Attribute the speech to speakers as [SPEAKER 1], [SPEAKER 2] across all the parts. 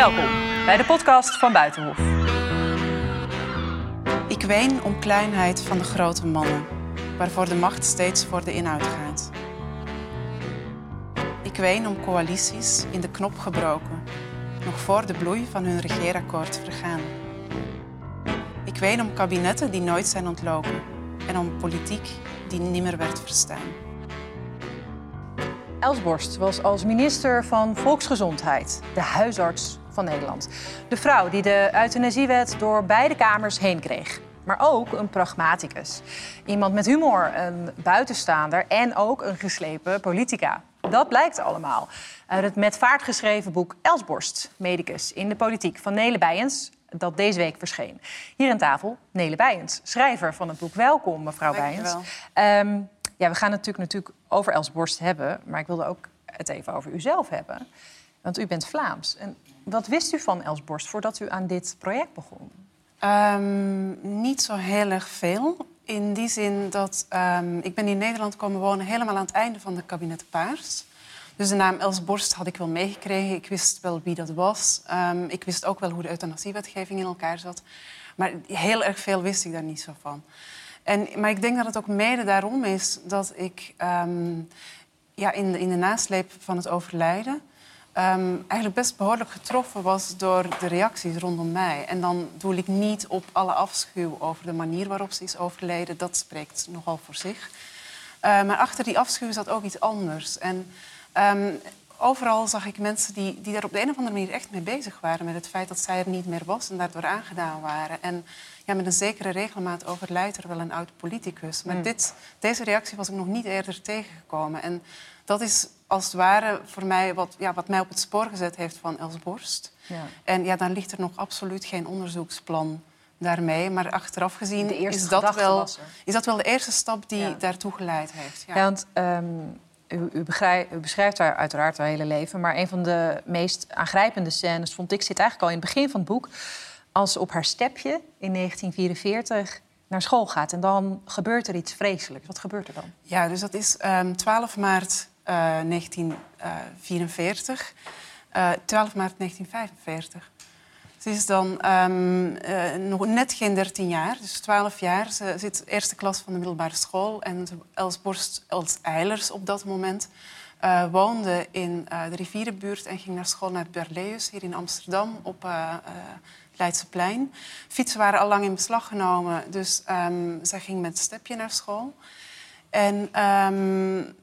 [SPEAKER 1] Welkom bij de podcast van Buitenhof.
[SPEAKER 2] Ik ween om kleinheid van de grote mannen, waarvoor de macht steeds voor de inhoud gaat. Ik ween om coalities in de knop gebroken, nog voor de bloei van hun regeerakkoord vergaan. Ik ween om kabinetten die nooit zijn ontlopen en om politiek die nimmer werd verstaan.
[SPEAKER 1] Els Borst was als minister van Volksgezondheid de huisarts van Nederland. De vrouw die de euthanasiewet door beide kamers heen kreeg. Maar ook een pragmaticus. Iemand met humor, een buitenstaander en ook een geslepen politica. Dat blijkt allemaal uit het met vaart geschreven boek Elsborst, medicus in de politiek van Nele Bijens, dat deze week verscheen. Hier aan tafel Nele Bijens, schrijver van het boek. Welkom, mevrouw Bijens. Um, ja, we gaan het natuurlijk, natuurlijk over Elsborst hebben, maar ik wilde ook het even over uzelf hebben. Want u bent Vlaams. En wat wist u van Elsborst voordat u aan dit project begon?
[SPEAKER 2] Um, niet zo heel erg veel. In die zin dat um, ik ben in Nederland komen wonen helemaal aan het einde van de kabinet Paars. Dus de naam Els Borst had ik wel meegekregen. Ik wist wel wie dat was. Um, ik wist ook wel hoe de euthanasiewetgeving in elkaar zat. Maar heel erg veel wist ik daar niet zo van. En, maar ik denk dat het ook mede daarom is dat ik ja, in, de, in de nasleep van het overlijden... Um, eigenlijk best behoorlijk getroffen was door de reacties rondom mij. En dan doe ik niet op alle afschuw over de manier waarop ze is overleden. Dat spreekt nogal voor zich. Uh, maar achter die afschuw zat ook iets anders. En um, overal zag ik mensen die, die daar op de een of andere manier echt mee bezig waren. Met het feit dat zij er niet meer was en daardoor aangedaan waren. En ja, met een zekere regelmaat overlijdt er wel een oud politicus. Maar mm. dit, deze reactie was ik nog niet eerder tegengekomen. En dat is als het ware voor mij wat, ja, wat mij op het spoor gezet heeft van Els Borst. Ja. En ja, dan ligt er nog absoluut geen onderzoeksplan daarmee. Maar achteraf gezien is dat, wel, is dat wel de eerste stap die ja. daartoe geleid heeft.
[SPEAKER 1] Ja, want um, u, u, beschrijft haar uiteraard haar hele leven... maar een van de meest aangrijpende scènes, vond ik, zit eigenlijk al in het begin van het boek... als ze op haar stepje in 1944 naar school gaat. En dan gebeurt er iets vreselijks. Wat gebeurt er dan?
[SPEAKER 2] Ja, dus dat is um, ehm, 12 maart 1944. Uh, 12 maart 1945. Ze is dan uh, nog net geen 13 jaar, dus 12 jaar. Ze zit eerste klas van de middelbare school. En Els Borst, Els Eilers op dat moment, uh, woonde in de rivierenbuurt en ging naar school naar Berleus, hier in Amsterdam, op Leidseplein. Fietsen waren al lang in beslag genomen, dus um, zij ging met stepje naar school. En um,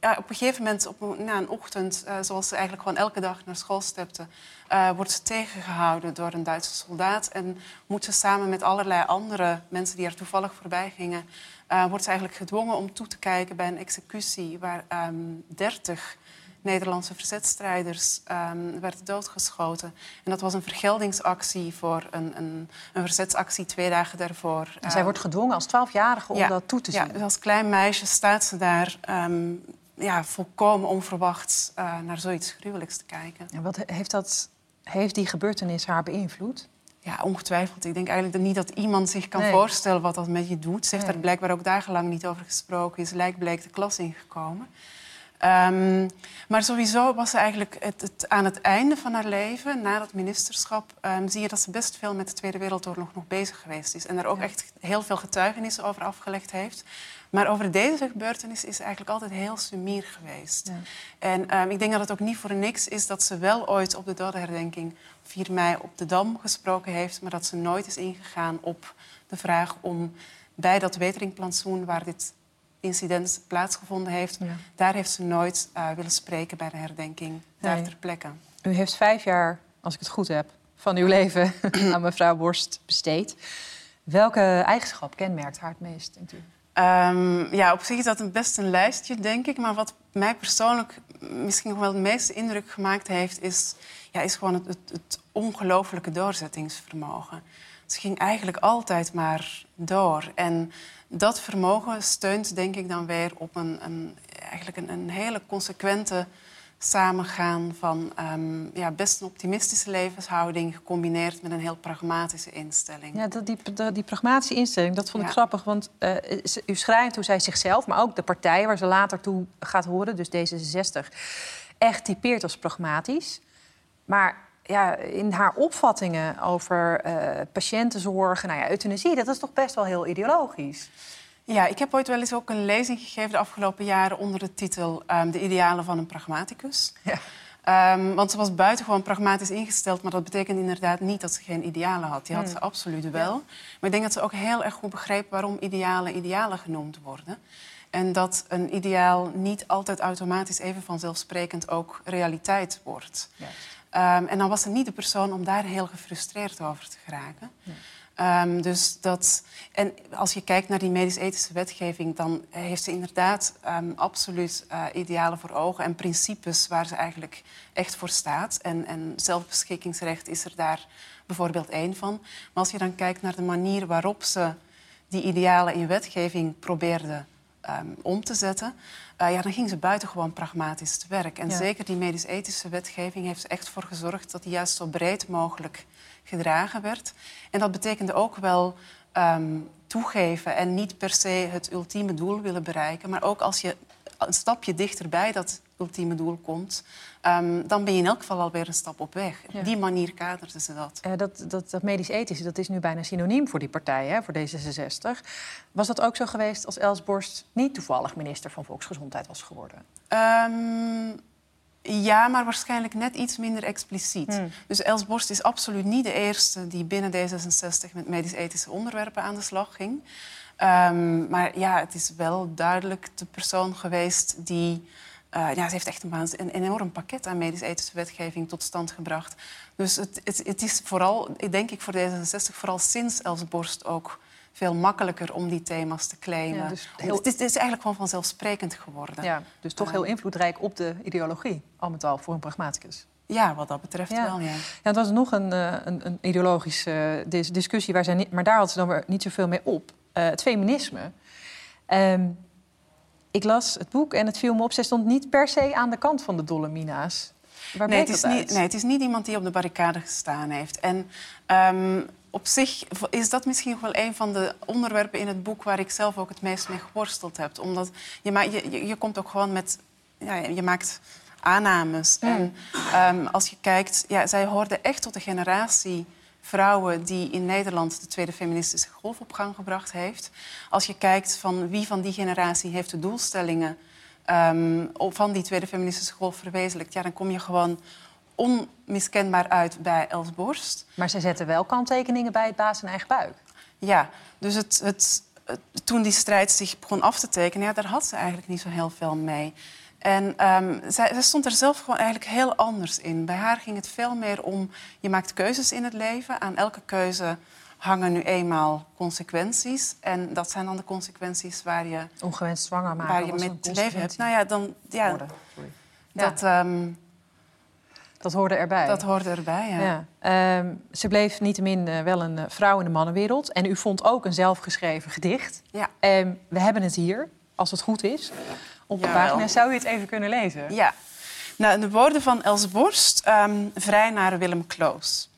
[SPEAKER 2] ja, op een gegeven moment, op, na een ochtend, uh, zoals ze eigenlijk gewoon elke dag naar school stepte, uh, wordt ze tegengehouden door een Duitse soldaat. En moet ze samen met allerlei andere mensen die er toevallig voorbij gingen, uh, wordt ze eigenlijk gedwongen om toe te kijken bij een executie waar um, 30 Nederlandse verzetstrijders um, werden doodgeschoten. En dat was een vergeldingsactie voor een, een, een verzetsactie twee dagen daarvoor.
[SPEAKER 1] En zij wordt gedwongen als twaalfjarige om
[SPEAKER 2] ja,
[SPEAKER 1] dat toe te zien?
[SPEAKER 2] Ja, dus als klein meisje staat ze daar um, ja, volkomen onverwachts uh, naar zoiets gruwelijks te kijken.
[SPEAKER 1] En wat heeft, dat, heeft die gebeurtenis haar beïnvloed?
[SPEAKER 2] Ja, ongetwijfeld. Ik denk eigenlijk niet dat iemand zich kan nee. voorstellen wat dat met je doet. Ze heeft nee. daar blijkbaar ook dagenlang niet over gesproken. Is lijkbleek de klas ingekomen. Um, maar sowieso was ze eigenlijk het, het, aan het einde van haar leven, na dat ministerschap, um, zie je dat ze best veel met de Tweede Wereldoorlog nog bezig geweest is. En er ook ja. echt heel veel getuigenissen over afgelegd heeft. Maar over deze gebeurtenis is ze eigenlijk altijd heel sumier geweest. Ja. En um, ik denk dat het ook niet voor niks is dat ze wel ooit op de dodenherdenking 4 mei op de Dam gesproken heeft, maar dat ze nooit is ingegaan op de vraag om bij dat weteringplantsoen waar dit incident plaatsgevonden heeft, ja. daar heeft ze nooit uh, willen spreken bij de herdenking, nee. daar ter plekke.
[SPEAKER 1] U heeft vijf jaar, als ik het goed heb, van uw leven aan mevrouw Borst besteed. Welke eigenschap kenmerkt haar het meest, denkt u?
[SPEAKER 2] Um, ja, op zich is dat best een lijstje, denk ik. Maar wat mij persoonlijk misschien nog wel het meeste indruk gemaakt heeft... is, ja, is gewoon het, het, het ongelooflijke doorzettingsvermogen. Ze ging eigenlijk altijd maar door. En dat vermogen steunt, denk ik, dan weer op een, een eigenlijk een, een, hele consequente samengaan van um, ja, best een optimistische levenshouding gecombineerd met een heel pragmatische instelling.
[SPEAKER 1] Ja, dat, die, die, die pragmatische instelling, dat vond ik ja. grappig. Want uh, u schrijft hoe zij zichzelf, maar ook de partij waar ze later toe gaat horen, dus D66, echt typeert als pragmatisch. Maar ja, in haar opvattingen over uh, patiëntenzorg, nou ja, euthanasie, dat is toch best wel heel ideologisch.
[SPEAKER 2] Ja, ik heb ooit wel eens ook een lezing gegeven de afgelopen jaren onder de titel um, De idealen van een pragmaticus. Ja. Um, want ze was buitengewoon pragmatisch ingesteld, maar dat betekent inderdaad niet dat ze geen idealen had. Die had hmm. ze absoluut wel. Maar ik denk dat ze ook heel erg goed begreep waarom idealen idealen genoemd worden. En dat een ideaal niet altijd automatisch even vanzelfsprekend ook realiteit wordt. Um, en dan was ze niet de persoon om daar heel gefrustreerd over te geraken. Um, dus dat, en als je kijkt naar die medisch-ethische wetgeving, dan heeft ze inderdaad um, absoluut uh, idealen voor ogen en principes waar ze eigenlijk echt voor staat. En, en zelfbeschikkingsrecht is er daar bijvoorbeeld één van. Maar als je dan kijkt naar de manier waarop ze die idealen in wetgeving probeerde um, om te zetten, uh, ja, dan ging ze buitengewoon pragmatisch te werk. En zeker die medisch-ethische wetgeving heeft er echt voor gezorgd dat die juist zo breed mogelijk gedragen werd. En dat betekende ook wel um, toegeven en niet per se het ultieme doel willen bereiken. Maar ook als je een stapje dichterbij dat ultieme doel komt, um, dan ben je in elk geval alweer een stap op weg. Op die manier kaderden ze dat.
[SPEAKER 1] Uh, dat, dat, dat medisch-ethische, dat is nu bijna synoniem voor die partij, hè, voor D66. Was dat ook zo geweest als Els Borst niet toevallig minister van Volksgezondheid was geworden?
[SPEAKER 2] Um, ja, maar waarschijnlijk net iets minder expliciet. Hmm. Dus Els Borst is absoluut niet de eerste die binnen D66 met medisch-ethische onderwerpen aan de slag ging. Um, maar ja, het is wel duidelijk de persoon geweest die. Uh, ja, ze heeft echt een, een enorm pakket aan medisch-ethische wetgeving tot stand gebracht. Dus het, het, het is vooral, denk ik, voor D66 vooral sinds Els Borst ook veel makkelijker om die thema's te claimen. dus heel... het, is, het, is, eigenlijk gewoon vanzelfsprekend geworden.
[SPEAKER 1] Ja, dus toch heel invloedrijk op de ideologie, al met al, voor een pragmaticus.
[SPEAKER 2] Ja, wat dat betreft wel, ja. ja.
[SPEAKER 1] het was nog een, eh, een, een ideologische discussie, waar zij niet, maar daar had ze dan weer niet zoveel mee op. Uh, het feminisme. Um, ik las het boek en het viel me op. Zij stond niet per se aan de kant van de Dolomina's.
[SPEAKER 2] Waar nee, het is niet, nee, het is niet iemand die op de barricade gestaan heeft. En um, op zich is dat misschien wel een van de onderwerpen in het boek waar ik zelf ook het meest mee geworsteld heb. Omdat je, je, je komt ook gewoon met. Ja, je maakt aannames. Mm. En um, als je kijkt, ja, zij hoorden echt tot de generatie vrouwen die in Nederland de tweede feministische golf op gang gebracht heeft. Als je kijkt van wie van die generatie heeft de doelstellingen um, van die tweede feministische golf verwezenlijkt, ja, dan kom je gewoon onmiskenbaar uit bij Els Borst.
[SPEAKER 1] Maar ze zetten wel kanttekeningen bij het baas en eigen buik.
[SPEAKER 2] Ja, dus het, het, toen die strijd zich begon af te tekenen, ja, daar had ze eigenlijk niet zo heel veel mee. En um, zij, zij, stond er zelf gewoon eigenlijk heel anders in. Bij haar ging het veel meer om, je maakt keuzes in het leven. Aan elke keuze hangen nu eenmaal consequenties. En dat zijn dan de consequenties waar je...
[SPEAKER 1] Ongewenst zwanger maken
[SPEAKER 2] Waar je te leven hebt. Nou ja, dan... Ja, dat... Um,
[SPEAKER 1] dat hoorde erbij.
[SPEAKER 2] Dat hoorde erbij, ja.
[SPEAKER 1] ja. Um, ze bleef niettemin uh, wel een uh, vrouw in de mannenwereld. En u vond ook een zelfgeschreven gedicht. Ja. Um, we hebben het hier, als het goed is, op de pagina. Zou u het even kunnen lezen?
[SPEAKER 2] Ja. Nou, de woorden van Els Borst, um, vrij naar Willem Kloos.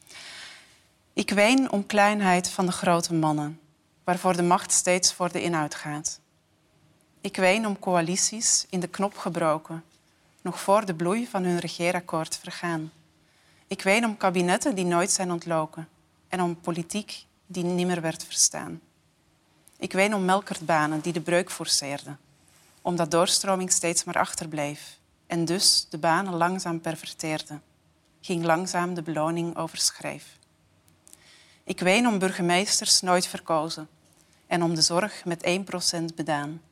[SPEAKER 2] Ik ween om kleinheid van de grote mannen, waarvoor de macht steeds voor de inhoud gaat. Ik ween om coalities in de knop gebroken nog voor de bloei van hun regeerakkoord vergaan. Ik ween om kabinetten die nooit zijn ontloken en om politiek die nimmer werd verstaan. Ik ween om melkertbanen die de breuk forceerden, omdat doorstroming steeds maar achterbleef en dus de banen langzaam perverteerde, ging langzaam de beloning overschreef. Ik ween om burgemeesters nooit verkozen en om de zorg met 1% bedaan,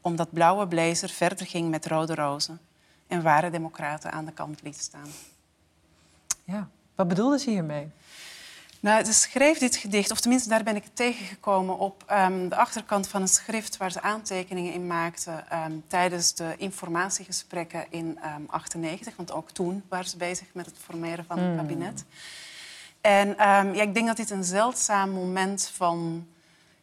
[SPEAKER 2] omdat blauwe blazer verder ging met rode rozen en ware democraten aan de kant liet staan.
[SPEAKER 1] Ja, wat bedoelde ze hiermee?
[SPEAKER 2] Nou, ze schreef dit gedicht, of tenminste daar ben ik tegengekomen op um, de achterkant van een schrift waar ze aantekeningen in maakte um, tijdens de informatiegesprekken in 1998. Um, want ook toen waren ze bezig met het formeren van het hmm. kabinet. En ja, ik denk dat dit een zeldzaam moment van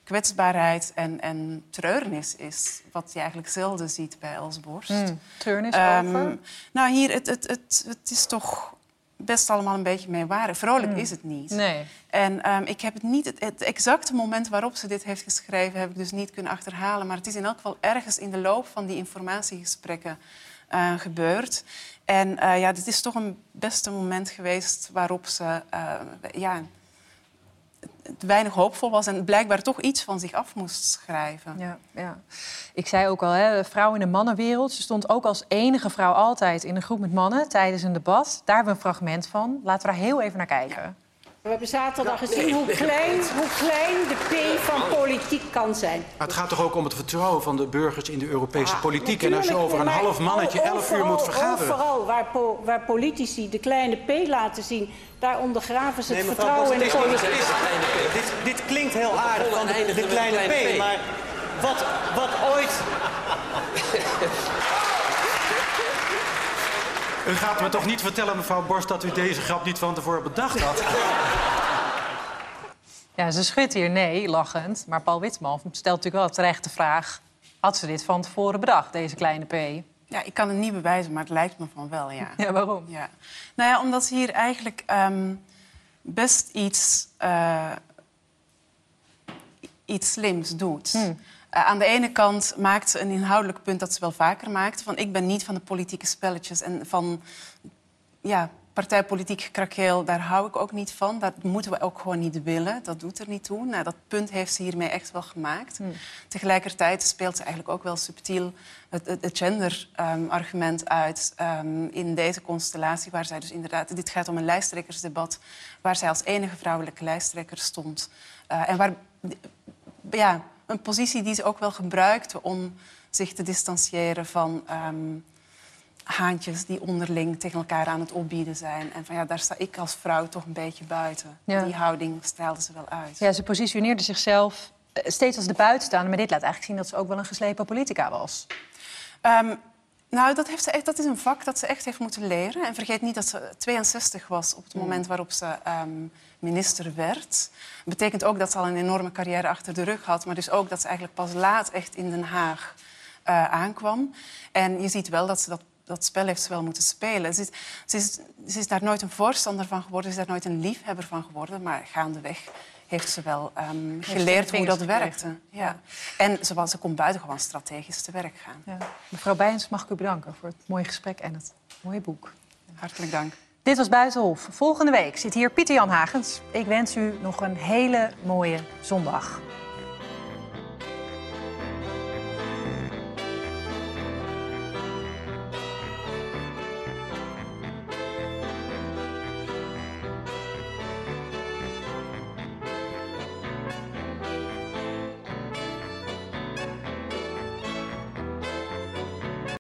[SPEAKER 2] kwetsbaarheid en, en treurnis is. Wat je eigenlijk zelden ziet bij Els Borst. Mm,
[SPEAKER 1] treurnis over?
[SPEAKER 2] Nou, hier, het, het, het, het is toch best allemaal een beetje mee waren. Vrolijk mm. is het niet.
[SPEAKER 1] Nee.
[SPEAKER 2] En um, ik heb het niet... Het, het, exacte moment waarop ze dit heeft geschreven... heb ik dus niet kunnen achterhalen. Maar het is in elk geval ergens in de loop van die informatiegesprekken uh, gebeurd. En uh, ja, dit is toch een beste moment geweest waarop ze uh, ja, weinig hoopvol was en blijkbaar toch iets van zich af moest schrijven.
[SPEAKER 1] Ja, ja. Ik zei ook al, hè, vrouw in de mannenwereld. Ze stond ook als enige vrouw altijd in een groep met mannen tijdens een debat. Daar hebben we een fragment van. Laten we daar heel even naar kijken.
[SPEAKER 3] We hebben zaterdag gezien hoe klein, hoe klein de P van politiek kan zijn.
[SPEAKER 4] Maar het gaat toch ook om het vertrouwen van de burgers in de Europese ah, politiek. En als je over een half mannetje elf uur moet vergaderen.
[SPEAKER 3] Vooral waar, po waar, politici de kleine P laten zien, daar ondergraven ze het vertrouwen in de politiek.
[SPEAKER 5] Dit, dit klinkt heel aardig van de, de kleine P, maar wat, wat ooit...
[SPEAKER 4] U gaat me toch niet vertellen, mevrouw Borst, dat u deze grap niet van tevoren bedacht had?
[SPEAKER 1] Ja, ze schudt hier nee, lachend. Maar Paul Witman stelt natuurlijk wel terecht de vraag... had ze dit van tevoren bedacht, deze kleine P?
[SPEAKER 2] Ja, ik kan het niet bewijzen, maar het lijkt me van wel, ja.
[SPEAKER 1] Ja, waarom?
[SPEAKER 2] Ja. Nou ja, omdat ze hier eigenlijk um, best iets, uh, iets slims doet. Hmm. Uh, aan de ene kant maakt ze een inhoudelijk punt dat ze wel vaker maakt. Van ik ben niet van de politieke spelletjes en van ja, partijpolitiek gekrakeel, daar hou ik ook niet van. Dat moeten we ook gewoon niet willen. Dat doet er niet toe. Nou, dat punt heeft ze hiermee echt wel gemaakt. Hmm. Tegelijkertijd speelt ze eigenlijk ook wel subtiel het, het, gender-argument uit um, in deze constellatie, waar zij dus inderdaad... Dit gaat om een lijsttrekkersdebat waar zij als enige vrouwelijke lijsttrekker stond. Uh, en waar... Ja, een positie die ze ook wel gebruikte om zich te distancieren van um, haantjes die onderling tegen elkaar aan het opbieden zijn. En van ja, daar sta ik als vrouw toch een beetje buiten. Die houding straalde ze wel uit.
[SPEAKER 1] Ja, ze positioneerde zichzelf eh, steeds als de buitenstaander. Maar dit laat eigenlijk zien dat ze ook wel een geslepen politica was.
[SPEAKER 2] Um, nou, dat, heeft ze echt, dat is een vak dat ze echt heeft moeten leren. En vergeet niet dat ze 62 was op het mm. moment waarop ze um, minister werd. Dat betekent ook dat ze al een enorme carrière achter de rug had. Maar dus ook dat ze eigenlijk pas laat echt in Den Haag uh, aankwam. En je ziet wel dat ze dat, dat spel heeft wel moeten spelen. Ze is, ze, is, ze is daar nooit een voorstander van geworden. Ze is daar nooit een liefhebber van geworden. Maar gaandeweg heeft ze wel um, geleerd hoe dat werkte. Ja. En ze, was, ze kon buitengewoon strategisch te werk gaan. Ja.
[SPEAKER 1] Mevrouw Bijens, mag ik u bedanken voor het mooie gesprek en het mooie boek.
[SPEAKER 2] Hartelijk dank.
[SPEAKER 1] Dit was Buitenhof. Volgende week zit hier Pieter Jan Hagens. Ik wens u nog een hele mooie zondag.